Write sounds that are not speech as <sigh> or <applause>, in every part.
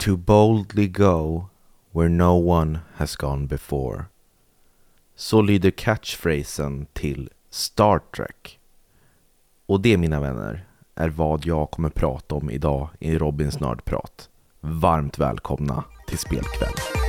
To boldly go where no one has gone before. Så lyder catchphrasen till Star Trek. Och det mina vänner är vad jag kommer prata om idag i Robins nördprat. Varmt välkomna till Spelkväll.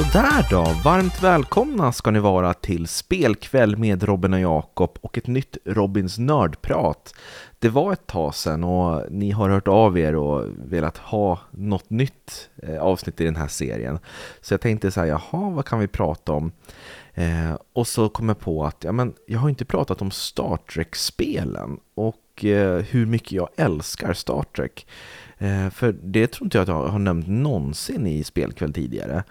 Sådär då, varmt välkomna ska ni vara till Spelkväll med Robin och Jakob och ett nytt Robins nördprat. Det var ett tag sedan och ni har hört av er och velat ha något nytt eh, avsnitt i den här serien. Så jag tänkte säga, jaha, vad kan vi prata om? Eh, och så kom jag på att ja, men jag har inte pratat om Star Trek-spelen och eh, hur mycket jag älskar Star Trek. Eh, för det tror inte jag att jag har nämnt någonsin i Spelkväll tidigare.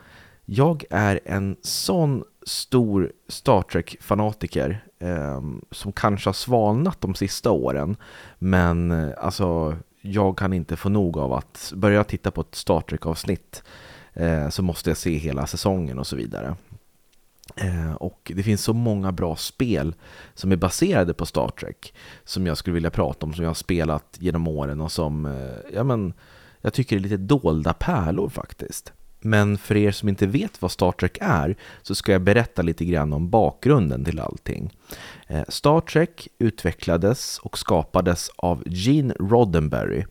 Jag är en sån stor Star Trek-fanatiker eh, som kanske har svalnat de sista åren. Men eh, alltså, jag kan inte få nog av att börja titta på ett Star Trek-avsnitt eh, så måste jag se hela säsongen och så vidare. Eh, och det finns så många bra spel som är baserade på Star Trek som jag skulle vilja prata om, som jag har spelat genom åren och som eh, ja, men, jag tycker är lite dolda pärlor faktiskt. Men för er som inte vet vad Star Trek är så ska jag berätta lite grann om bakgrunden till allting. Eh, Star Trek utvecklades och skapades av Gene Roddenberry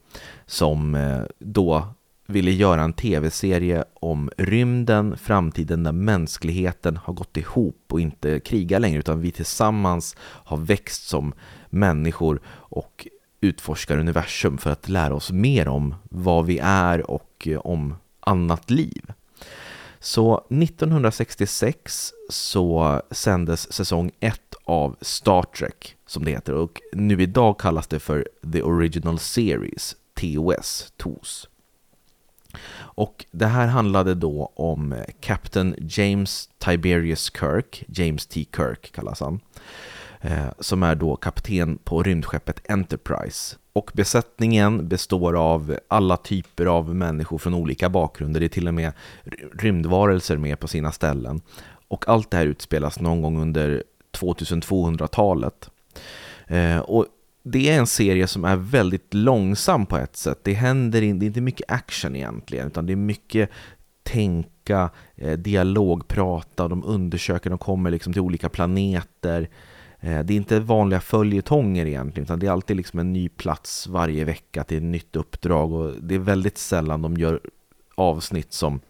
som eh, då ville göra en tv-serie om rymden, framtiden där mänskligheten har gått ihop och inte krigar längre utan vi tillsammans har växt som människor och utforskar universum för att lära oss mer om vad vi är och eh, om annat liv. Så 1966 så sändes säsong 1 av Star Trek, som det heter, och nu idag kallas det för The Original Series, TOS, TOS. Och det här handlade då om Captain James Tiberius Kirk, James T. Kirk kallas han, eh, som är då kapten på rymdskeppet Enterprise och besättningen består av alla typer av människor från olika bakgrunder. Det är till och med rymdvarelser med på sina ställen. Och allt det här utspelas någon gång under 2200-talet. Eh, och det är en serie som är väldigt långsam på ett sätt. Det händer in, det är inte mycket action egentligen, utan det är mycket tänka, eh, dialog, prata, de undersöker, de kommer liksom till olika planeter. Eh, det är inte vanliga följetonger egentligen, utan det är alltid liksom en ny plats varje vecka till ett nytt uppdrag och det är väldigt sällan de gör avsnitt som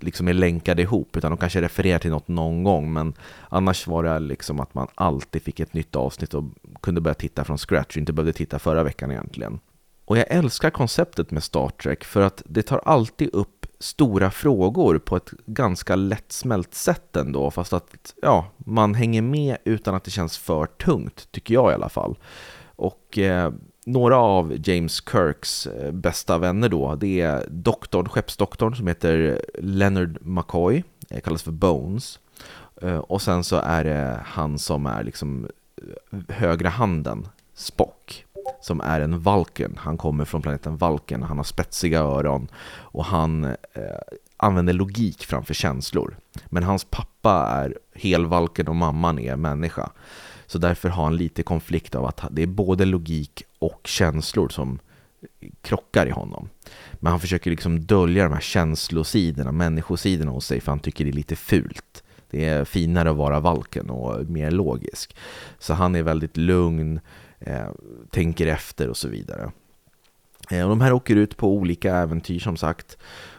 liksom är länkade ihop, utan de kanske refererar till något någon gång, men annars var det liksom att man alltid fick ett nytt avsnitt och kunde börja titta från scratch och inte behövde titta förra veckan egentligen. Och jag älskar konceptet med Star Trek för att det tar alltid upp stora frågor på ett ganska lättsmält sätt ändå, fast att ja, man hänger med utan att det känns för tungt, tycker jag i alla fall. Och eh, några av James Kirks eh, bästa vänner då, det är doktorn, skeppsdoktorn som heter Leonard McCoy, eh, kallas för Bones. Eh, och sen så är det han som är liksom högra handen, Spock som är en Valken. Han kommer från planeten Valken, han har spetsiga öron och han eh, använder logik framför känslor. Men hans pappa är helvalken och mamman är människa. Så därför har han lite konflikt av att det är både logik och känslor som krockar i honom. Men han försöker liksom dölja de här känslosidorna, människosidorna hos sig för han tycker det är lite fult. Det är finare att vara valken och mer logisk. Så han är väldigt lugn, eh, tänker efter och så vidare. Eh, och de här åker ut på olika äventyr som sagt.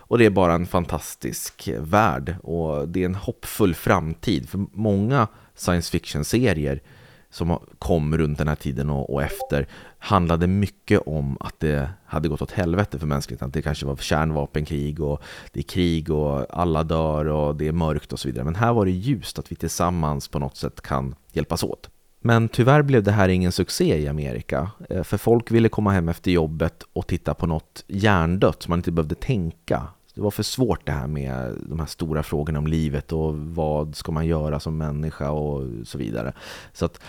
Och det är bara en fantastisk eh, värld och det är en hoppfull framtid. För många science fiction-serier som kom runt den här tiden och, och, efter handlade mycket om att det hade gått åt helvete för mänskligheten. Att det kanske var kärnvapenkrig och det är krig och alla dör och det är mörkt och så vidare. Men här var det ljust att vi tillsammans på något sätt kan hjälpas åt. Men tyvärr blev det här ingen succé i Amerika, eh, för folk ville komma hem efter jobbet och titta på något hjärndött som man inte behövde tänka. Det var för svårt det här med de här stora frågorna om livet och vad ska man göra som människa och så vidare. Så att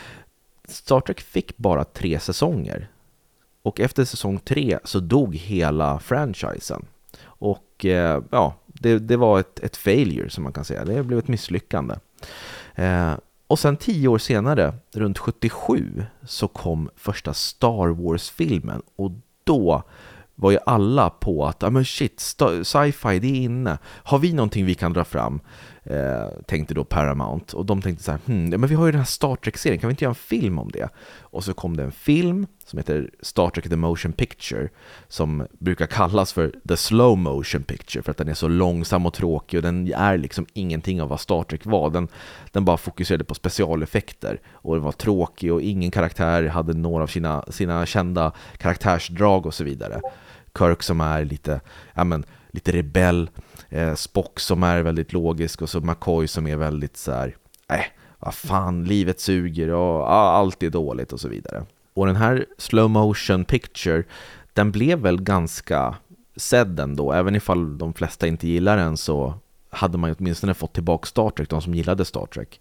Star Trek fick bara tre säsonger. Och efter säsong tre så dog hela franchisen. Och eh, ja, det, det var ett, ett failure som man kan säga. Det blev ett misslyckande. Eh, och sen tio år senare, runt 77, så kom första Star Wars-filmen. Och då var ju alla på att, ja men shit, sci-fi det är inne. Har vi någonting vi kan dra fram? Eh, tänkte då Paramount. Och de tänkte så här, hmm, men vi har ju den här Star Trek-serien, kan vi inte göra en film om det? Och så kom det en film som heter Star Trek The Motion Picture, som brukar kallas för The Slow Motion Picture, för att den är så långsam och tråkig och den är liksom ingenting av vad Star Trek var. Den, den bara fokuserade på specialeffekter och det var tråkig och ingen karaktär hade några av sina, sina kända karaktärsdrag och så vidare. Kirk som är lite, ja men, lite rebell, eh, Spock som är väldigt logisk och så McCoy som är väldigt så här, äh, vad fan, livet suger och ah, allt är dåligt och så vidare. Och den här slow motion picture, den blev väl ganska sedd ändå, även ifall de flesta inte gillar den så hade man åtminstone fått tillbaka Star Trek, de som gillade Star Trek.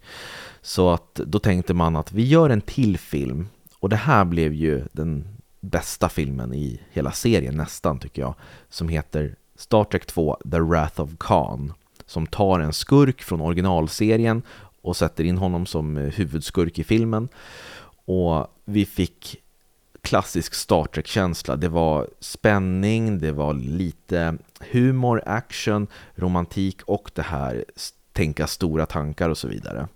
Så att då tänkte man att vi gör en till film och det här blev ju den bästa filmen i hela serien nästan tycker jag, som heter Star Trek 2 The Wrath of Khan, som tar en skurk från originalserien och sätter in honom som eh, huvudskurk i filmen. Och vi fick klassisk Star Trek-känsla. Det var spänning, det var lite humor, action, romantik och det här tänka stora tankar och så vidare.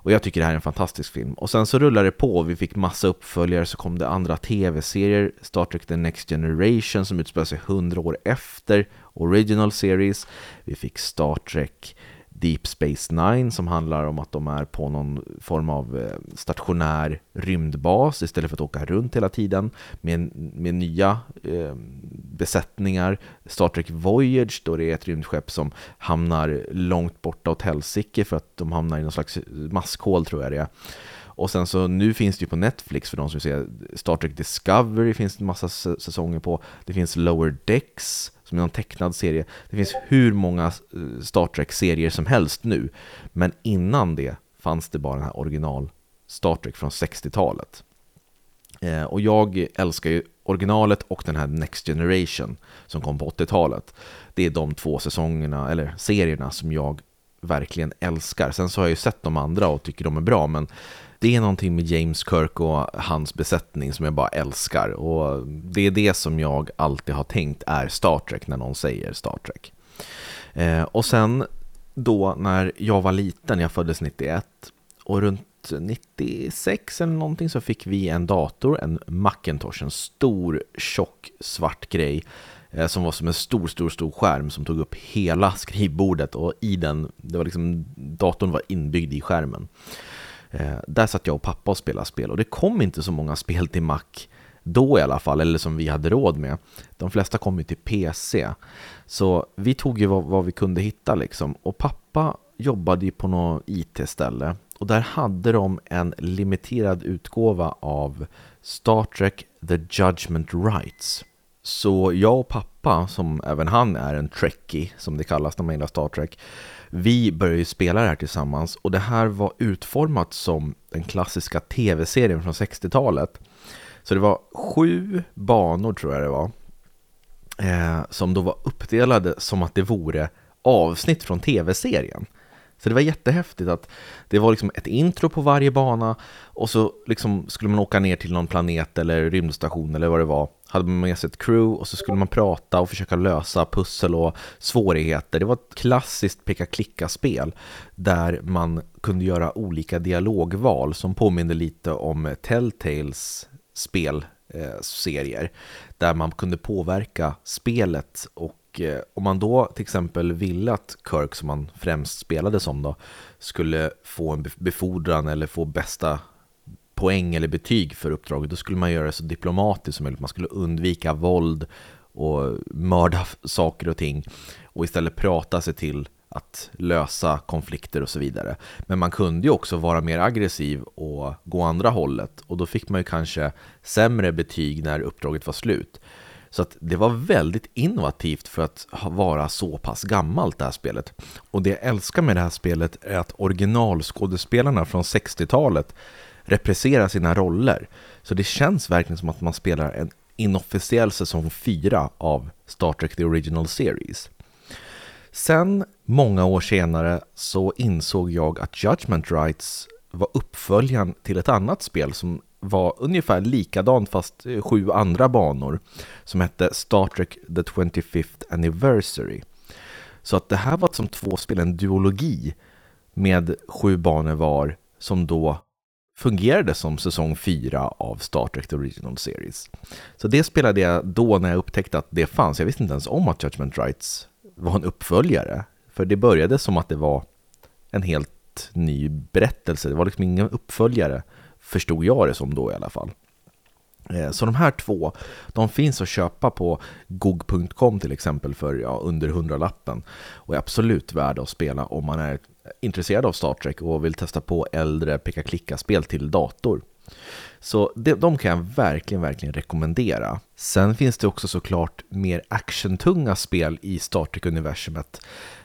Och jag tycker det här är en fantastisk film. Och sen så rullade det på, vi fick massa uppföljare, så kom det andra tv-serier, Star Trek The Next Generation som utspelar sig hundra år efter Original Series. Vi fick Star Trek Deep Space Nine som handlar om att de är på någon form av eh, stationär rymdbas istället för att åka runt hela tiden med, med nya eh, besättningar. Star Trek Voyage då det är ett rymdskepp som hamnar långt borta åt helsike för att de hamnar i någon slags maskhål tror jag det är. Och sen så nu finns det ju på Netflix för de som vill se Star Trek Discovery finns det en massa säsonger på. Det finns Lower Decks som är någon tecknad serie. Det finns hur många eh, Star Trek-serier som helst nu. Men innan det fanns det bara den här original Star Trek från 60-talet. Eh, och jag älskar ju originalet och den här Next Generation som kom på 80-talet. Det är de två säsongerna, eller serierna, som jag verkligen älskar. Sen så har jag ju sett de andra och tycker de är bra, men det är någonting med James Kirk och hans besättning som jag bara älskar. Och det är det som jag alltid har tänkt är Star Trek när någon säger Star Trek. Eh, och sen då när jag var liten, jag föddes 91, och runt 96 eller någonting så fick vi en dator, en Macintosh, en stor tjock svart grej eh, som var som en stor, stor, stor skärm som tog upp hela skrivbordet och i den, det var liksom, datorn var inbyggd i skärmen. Eh, där satt jag och pappa och spelade spel och det kom inte så många spel till Mac då i alla fall, eller som vi hade råd med. De flesta kom ju till PC. Så vi tog ju vad, vad vi kunde hitta liksom. Och pappa jobbade ju på något IT-ställe och där hade de en limiterad utgåva av Star Trek The Judgment Rights. Så jag och pappa, som även han är en trekkie, som det kallas när man gillar Star Trek, vi började ju spela det här tillsammans och det här var utformat som den klassiska tv-serien från 60-talet. Så det var sju banor tror jag det var, eh, som då var uppdelade som att det vore avsnitt från tv-serien. Så det var jättehäftigt att det var liksom ett intro på varje bana och så liksom skulle man åka ner till någon planet eller rymdstation eller vad det var. Hade man med sig ett crew och så skulle man prata och försöka lösa pussel och svårigheter. Det var ett klassiskt peka-klicka-spel där man kunde göra olika dialogval som påminner lite om Telltales spelserier. Eh, där man kunde påverka spelet och Eh, om man då till exempel ville att Kirk, som man främst spelade som då, skulle få en befordran eller få bästa poäng eller betyg för uppdraget, då skulle man göra det så diplomatiskt som möjligt. Man skulle undvika våld och mörda <laughs> saker och ting och istället prata sig till att lösa konflikter och så vidare. Men man kunde ju också vara mer aggressiv och gå andra hållet och då fick man ju kanske sämre betyg när uppdraget var slut. Så att det var väldigt innovativt för att vara så pass gammalt det här spelet. Och det jag älskar med det här spelet är att originalskådespelarna från 60-talet represserar sina roller. Så det känns verkligen som att man spelar en inofficiell säsong 4 av Star Trek The Original Series. Sen, många år senare, så insåg jag att Judgment Rights var uppföljaren till ett annat spel som var ungefär likadant fast eh, sju andra banor som hette Star Trek The 25th Anniversary. Så att det här var som två spel, en duologi med sju banor var som då fungerade som säsong 4 av Star Trek The Original Series. Så det spelade jag då när jag upptäckte att det fanns. Jag visste inte ens om att Judgment Rights var en uppföljare. För det började som att det var en helt ny berättelse. Det var liksom ingen uppföljare, förstod jag det som då i alla fall. Eh, så de här två, de finns att köpa på gog.com till exempel för ja, under hundralappen och är absolut värda att spela om man är intresserad av Star Trek och vill testa på äldre peka-klicka-spel till dator. Så det, de kan jag verkligen, verkligen rekommendera. Sen finns det också såklart mer actiontunga spel i Star Trek-universumet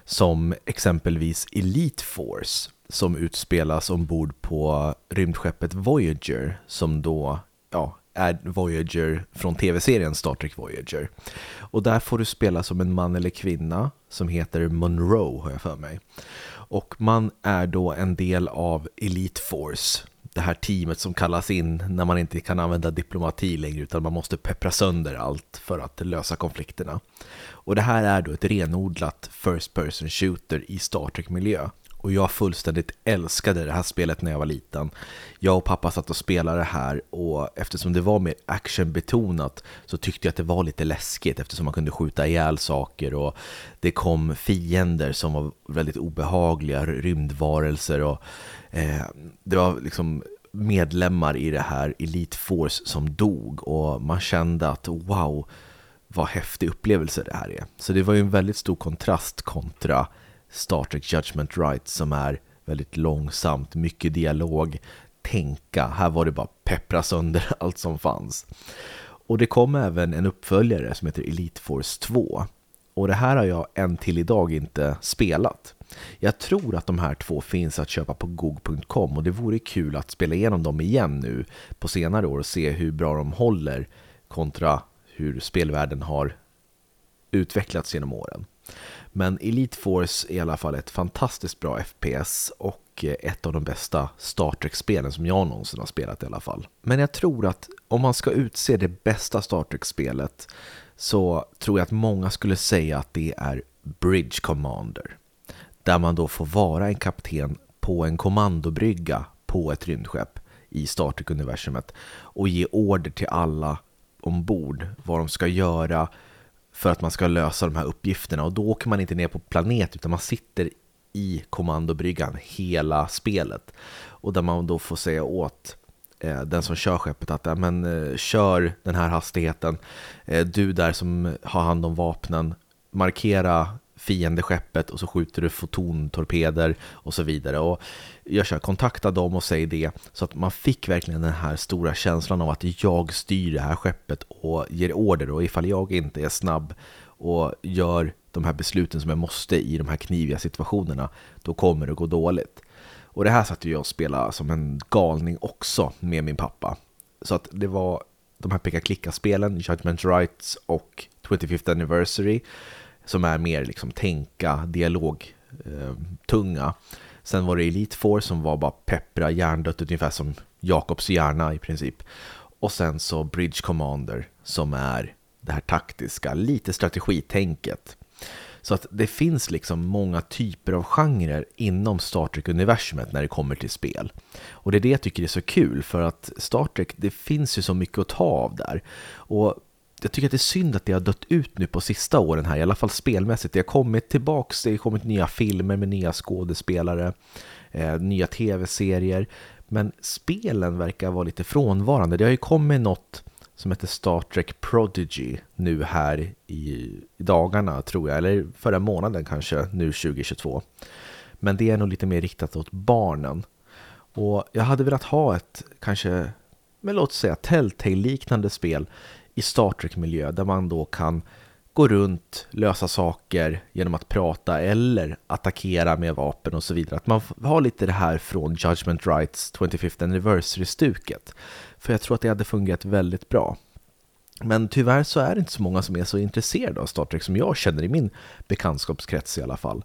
som exempelvis Elite Force som utspelas ombord på rymdskeppet Voyager som då ja, är Voyager från tv-serien Star Trek Voyager. Och där får du spela som en man eller kvinna som heter Monroe har jag för mig. Och man är då en del av Elite Force, det här teamet som kallas in när man inte kan använda diplomati längre utan man måste peppra sönder allt för att lösa konflikterna. Och det här är då ett renodlat First Person Shooter i Star Trek-miljö. Och jag fullständigt älskade det här spelet när jag var liten. Jag och pappa satt och spelade det här och eftersom det var mer actionbetonat så tyckte jag att det var lite läskigt eftersom man kunde skjuta ihjäl saker och det kom fiender som var väldigt obehagliga, rymdvarelser och eh, det var liksom medlemmar i det här Elite Force som dog och man kände att wow, vad häftig upplevelse det här är. Så det var ju en väldigt stor kontrast kontra Star Trek Judgment Right som är väldigt långsamt, mycket dialog, tänka. Här var det bara peppra sönder <laughs> allt som fanns. Och det kom även en uppföljare som heter Elite Force 2. Och det här har jag än till idag inte spelat. Jag tror att de här två finns att köpa på gog.com och det vore kul att spela igenom dem igen nu på senare år och se hur bra de håller kontra hur spelvärlden har utvecklats genom åren. Men Elite Force är i alla fall ett fantastiskt bra FPS och eh, ett av de bästa Star Trek-spelen som jag någonsin har spelat i alla fall. Men jag tror att om man ska utse det bästa Star Trek-spelet så tror jag att många skulle säga att det är Bridge Commander. Där man då får vara en kapten på en kommandobrygga på ett rymdskepp i Star Trek-universumet och ge order till alla ombord vad de ska göra, för att man ska lösa de här uppgifterna. Och då åker man inte ner på planet utan man sitter i kommandobryggan hela spelet. Och där man då får säga åt eh, den som kör skeppet att ja, men, eh, kör den här hastigheten. Eh, du där som har hand om vapnen markera fiendeskeppet och så skjuter du fotontorpeder och så vidare. Och jag kör, kontakta dem och säg det. Så att man fick verkligen den här stora känslan av att jag styr det här skeppet och ger order. Och ifall jag inte är snabb och gör de här besluten som jag måste i de här kniviga situationerna, då kommer det gå dåligt. Och det här satt jag och spelade som en galning också med min pappa. Så att det var de här peka-klicka-spelen, Judgment Rights och 25th Anniversary som är mer liksom tänka, dialog, eh, tunga. Sen var det Elite Four som var bara peppra hjärndött, ungefär som Jakobs hjärna i princip. Och sen så Bridge Commander som är det här taktiska, lite strategitänket. Så att det finns liksom många typer av genrer inom Star Trek-universumet när det kommer till spel. Och det är det jag tycker är så kul, för att Star Trek, det finns ju så mycket att ta av där. Och jag tycker att det är synd att det har dött ut nu på sista åren här, i alla fall spelmässigt. Det har kommit tillbaks, det har kommit nya filmer med nya skådespelare, eh, nya tv-serier. Men spelen verkar vara lite frånvarande. Det har ju kommit något som heter Star Trek Prodigy nu här i, i dagarna tror jag, eller förra månaden kanske, nu 2022. Men det är nog lite mer riktat åt barnen. Och jag hade velat ha ett, kanske, men låt säga Telltale-liknande spel i Star Trek-miljö där man då kan gå runt, lösa saker genom att prata eller attackera med vapen och så vidare. Att man har lite det här från Judgment Rights 25th Anniversary-stuket. För jag tror att det hade fungerat väldigt bra. Men tyvärr så är det inte så många som är så intresserade av Star Trek som jag känner i min bekantskapskrets i alla fall.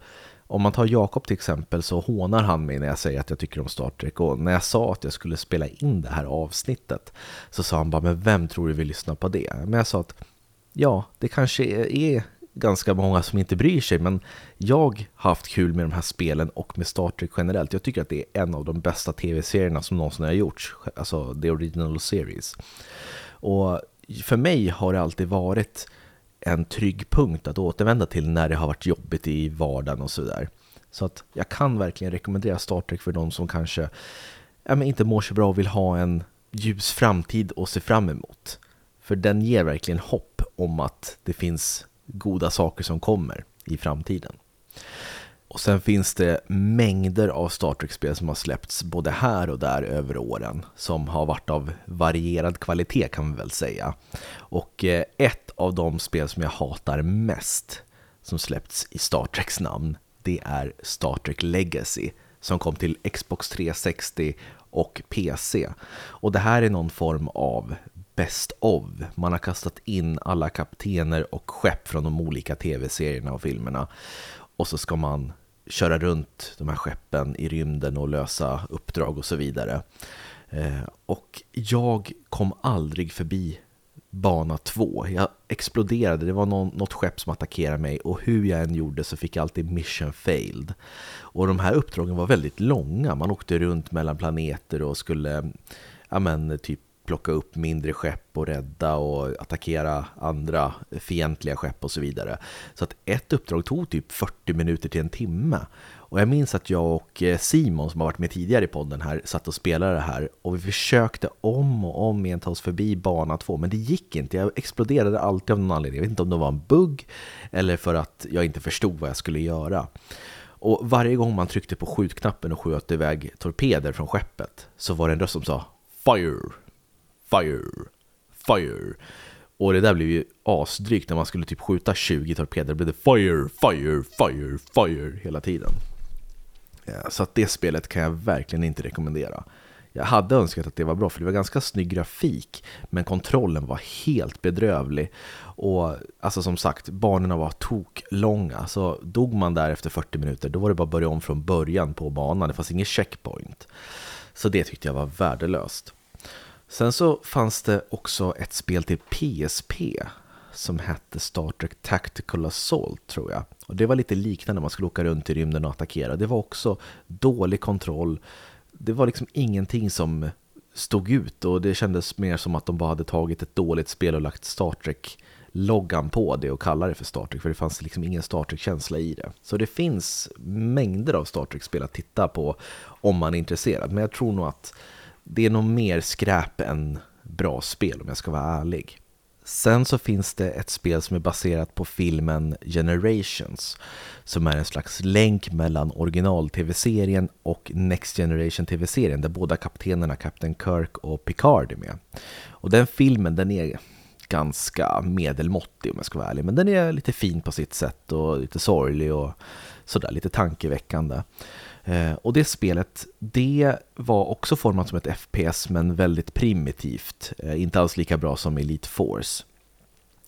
Om man tar Jakob till exempel så hånar han mig när jag säger att jag tycker om Star Trek och när jag sa att jag skulle spela in det här avsnittet så sa han bara men vem tror du vill lyssna på det? Men jag sa att ja, det kanske är ganska många som inte bryr sig men jag har haft kul med de här spelen och med Star Trek generellt. Jag tycker att det är en av de bästa tv-serierna som någonsin har gjorts, alltså the original series. Och för mig har det alltid varit en trygg punkt att återvända till när det har varit jobbigt i vardagen och sådär. Så att jag kan verkligen rekommendera Star Trek för de som kanske ja, men inte mår så bra och vill ha en ljus framtid att se fram emot. För den ger verkligen hopp om att det finns goda saker som kommer i framtiden. Och sen finns det mängder av Star Trek-spel som har släppts både här och där över åren som har varit av varierad kvalitet kan man väl säga. Och eh, ett av de spel som jag hatar mest som släppts i Star Treks namn det är Star Trek Legacy som kom till Xbox 360 och PC. Och det här är någon form av Best of. Man har kastat in alla kaptener och skepp från de olika tv-serierna och filmerna. Och så ska man köra runt de här skeppen i rymden och lösa uppdrag och så vidare. Eh, och jag kom aldrig förbi bana två. Jag exploderade, det var någon, något skepp som attackerade mig och hur jag än gjorde så fick jag alltid mission failed. Och de här uppdragen var väldigt långa, man åkte runt mellan planeter och skulle ja men, typ plocka upp mindre skepp och rädda och attackera andra fientliga skepp och så vidare. Så att ett uppdrag tog typ 40 minuter till en timme. Och jag minns att jag och eh, Simon som har varit med tidigare i podden här satt och spelade det här och vi försökte om och om igen ta oss förbi bana två men det gick inte. Jag exploderade alltid av någon anledning. Jag vet inte om det var en bugg eller för att jag inte förstod vad jag skulle göra. Och varje gång man tryckte på skjutknappen och sköt iväg torpeder från skeppet så var det en röst som sa Fire! Fire! Fire! Och det där blev ju asdrygt när man skulle typ skjuta 20 torpeder. Det blev det fire, fire, fire, fire hela tiden. Ja, så att det spelet kan jag verkligen inte rekommendera. Jag hade önskat att det var bra för det var ganska snygg grafik men kontrollen var helt bedrövlig. Och alltså som sagt, banorna var toklånga så dog man där efter 40 minuter då var det bara att börja om från början på banan, det fanns ingen checkpoint. Så det tyckte jag var värdelöst. Sen så fanns det också ett spel till PSP som hette Star Trek Tactical Assault tror jag. Och det var lite liknande, man skulle åka runt i rymden och attackera. Det var också dålig kontroll. Det var liksom ingenting som stod ut och det kändes mer som att de bara hade tagit ett dåligt spel och lagt Star Trek loggan på det och kallar det för Star Trek för det fanns liksom ingen Star Trek-känsla i det. Så det finns mängder av Star Trek-spel att titta på om man är intresserad. Men jag tror nog att det är nog mer skräp än bra spel om jag ska vara ärlig. Sen så finns det ett spel som är baserat på filmen Generations som är en slags länk mellan original-tv-serien och Next Generation-tv-serien där båda kaptenerna, Captain Kirk och Picard är med. Och den filmen den är ganska medelmåttig om jag ska vara ärlig men den är lite fin på sitt sätt och lite sorglig och sådär lite tankeväckande. Eh, och det spelet, det var också format som ett FPS men väldigt primitivt. Eh, inte alls lika bra som Elite Force.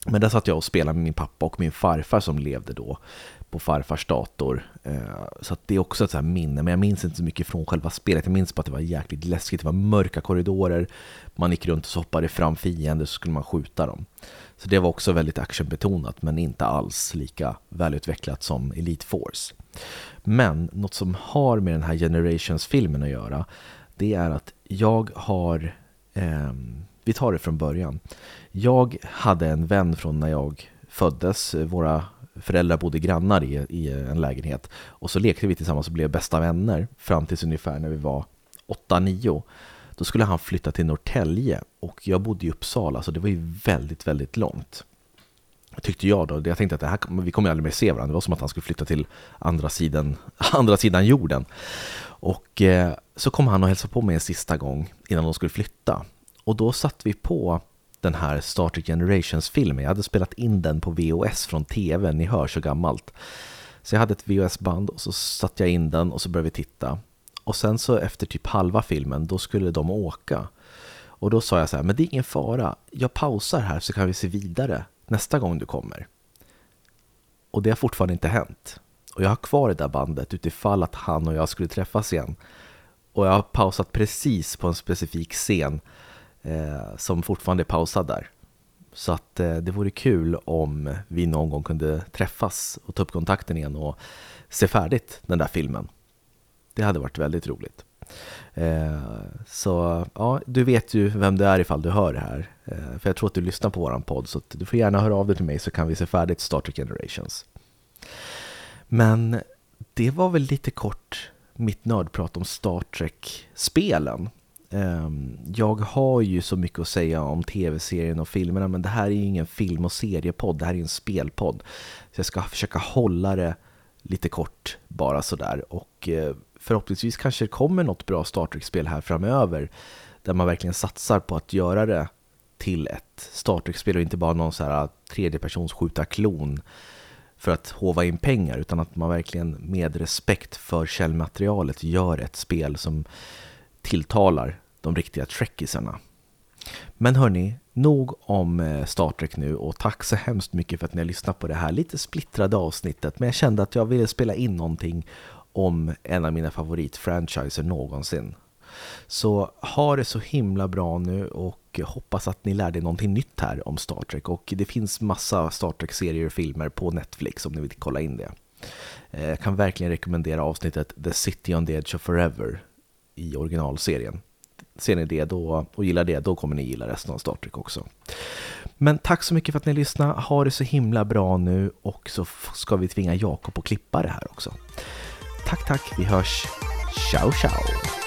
Men där satt jag och spelade med min pappa och min farfar som levde då på farfars dator. Eh, så det är också ett så minne, men jag minns inte så mycket från själva spelet. Jag minns bara att det var jäkligt läskigt, det var mörka korridorer, man gick runt och så hoppade fram fiender så skulle man skjuta dem. Så det var också väldigt actionbetonat, men inte alls lika välutvecklat som Elite Force. Men något som har med den här Generations-filmen att göra, det är att jag har, eh, vi tar det från början. Jag hade en vän från när jag föddes, våra föräldrar bodde grannar i, i en lägenhet och så lekte vi tillsammans och blev bästa vänner fram tills ungefär när vi var 8-9. Då skulle han flytta till Norrtälje och jag bodde i Uppsala så det var ju väldigt, väldigt långt tyckte jag då. Jag tänkte att det här, vi kommer aldrig mer se varandra. Det var som att han skulle flytta till andra sidan, <laughs> andra sidan jorden. Och eh, så kom han och hälsade på mig en sista gång innan de skulle flytta. Och då satt vi på den här Star Trek Generations-filmen. Jag hade spelat in den på VHS från tv, ni hör så gammalt. Så jag hade ett VHS-band och så satte jag in den och så började vi titta. Och sen så efter typ halva filmen, då skulle de åka. Och då sa jag så här, men det är ingen fara, jag pausar här så kan vi se vidare nästa gång du kommer. Och det har fortfarande inte hänt. Och jag har kvar det där bandet utifall att han och jag skulle träffas igen. Och jag har pausat precis på en specifik scen eh, som fortfarande är pausad där. Så att eh, det vore kul om vi någon gång kunde träffas och ta upp kontakten igen och se färdigt den där filmen. Det hade varit väldigt roligt. Eh, så ja, du vet ju vem det är ifall du hör det här. Eh, för jag tror att du lyssnar på våran podd så du får gärna höra av dig till mig så kan vi se färdigt Star Trek Generations. Men det var väl lite kort mitt nördprat om Star Trek-spelen. Ehm, jag har ju så mycket att säga om tv-serien och filmerna men det här är ju ingen film- och seriepodd, det här är en spelpodd. Så jag ska försöka hålla det lite kort bara sådär och eh, förhoppningsvis kanske det kommer något bra Star Trek-spel här framöver där man verkligen satsar på att göra det till ett Star Trek-spel och inte bara någon så här tredjepersons klon för att hova in pengar utan att man verkligen med respekt för källmaterialet gör ett spel som tilltalar de riktiga trekisarna. Men hörni, nog om eh, Star Trek nu och tack så hemskt mycket för att ni har lyssnat på det här lite splittrade avsnittet men jag kände att jag ville spela in någonting om en av mina favoritfranchiser någonsin. Så ha det så himla bra nu och hoppas att ni lärde er någonting nytt här om Star Trek och det finns massa Star Trek-serier och filmer på Netflix om ni vill kolla in det. Eh, jag kan verkligen rekommendera avsnittet The City on the Edge of Forever i originalserien. Ser ni det då och gillar det, då kommer ni gilla resten av Star Trek också. Men tack så mycket för att ni lyssnade. Ha det så himla bra nu och så ska vi tvinga Jakob att klippa det här också. Tack, tack. Vi hörs. Ciao, ciao.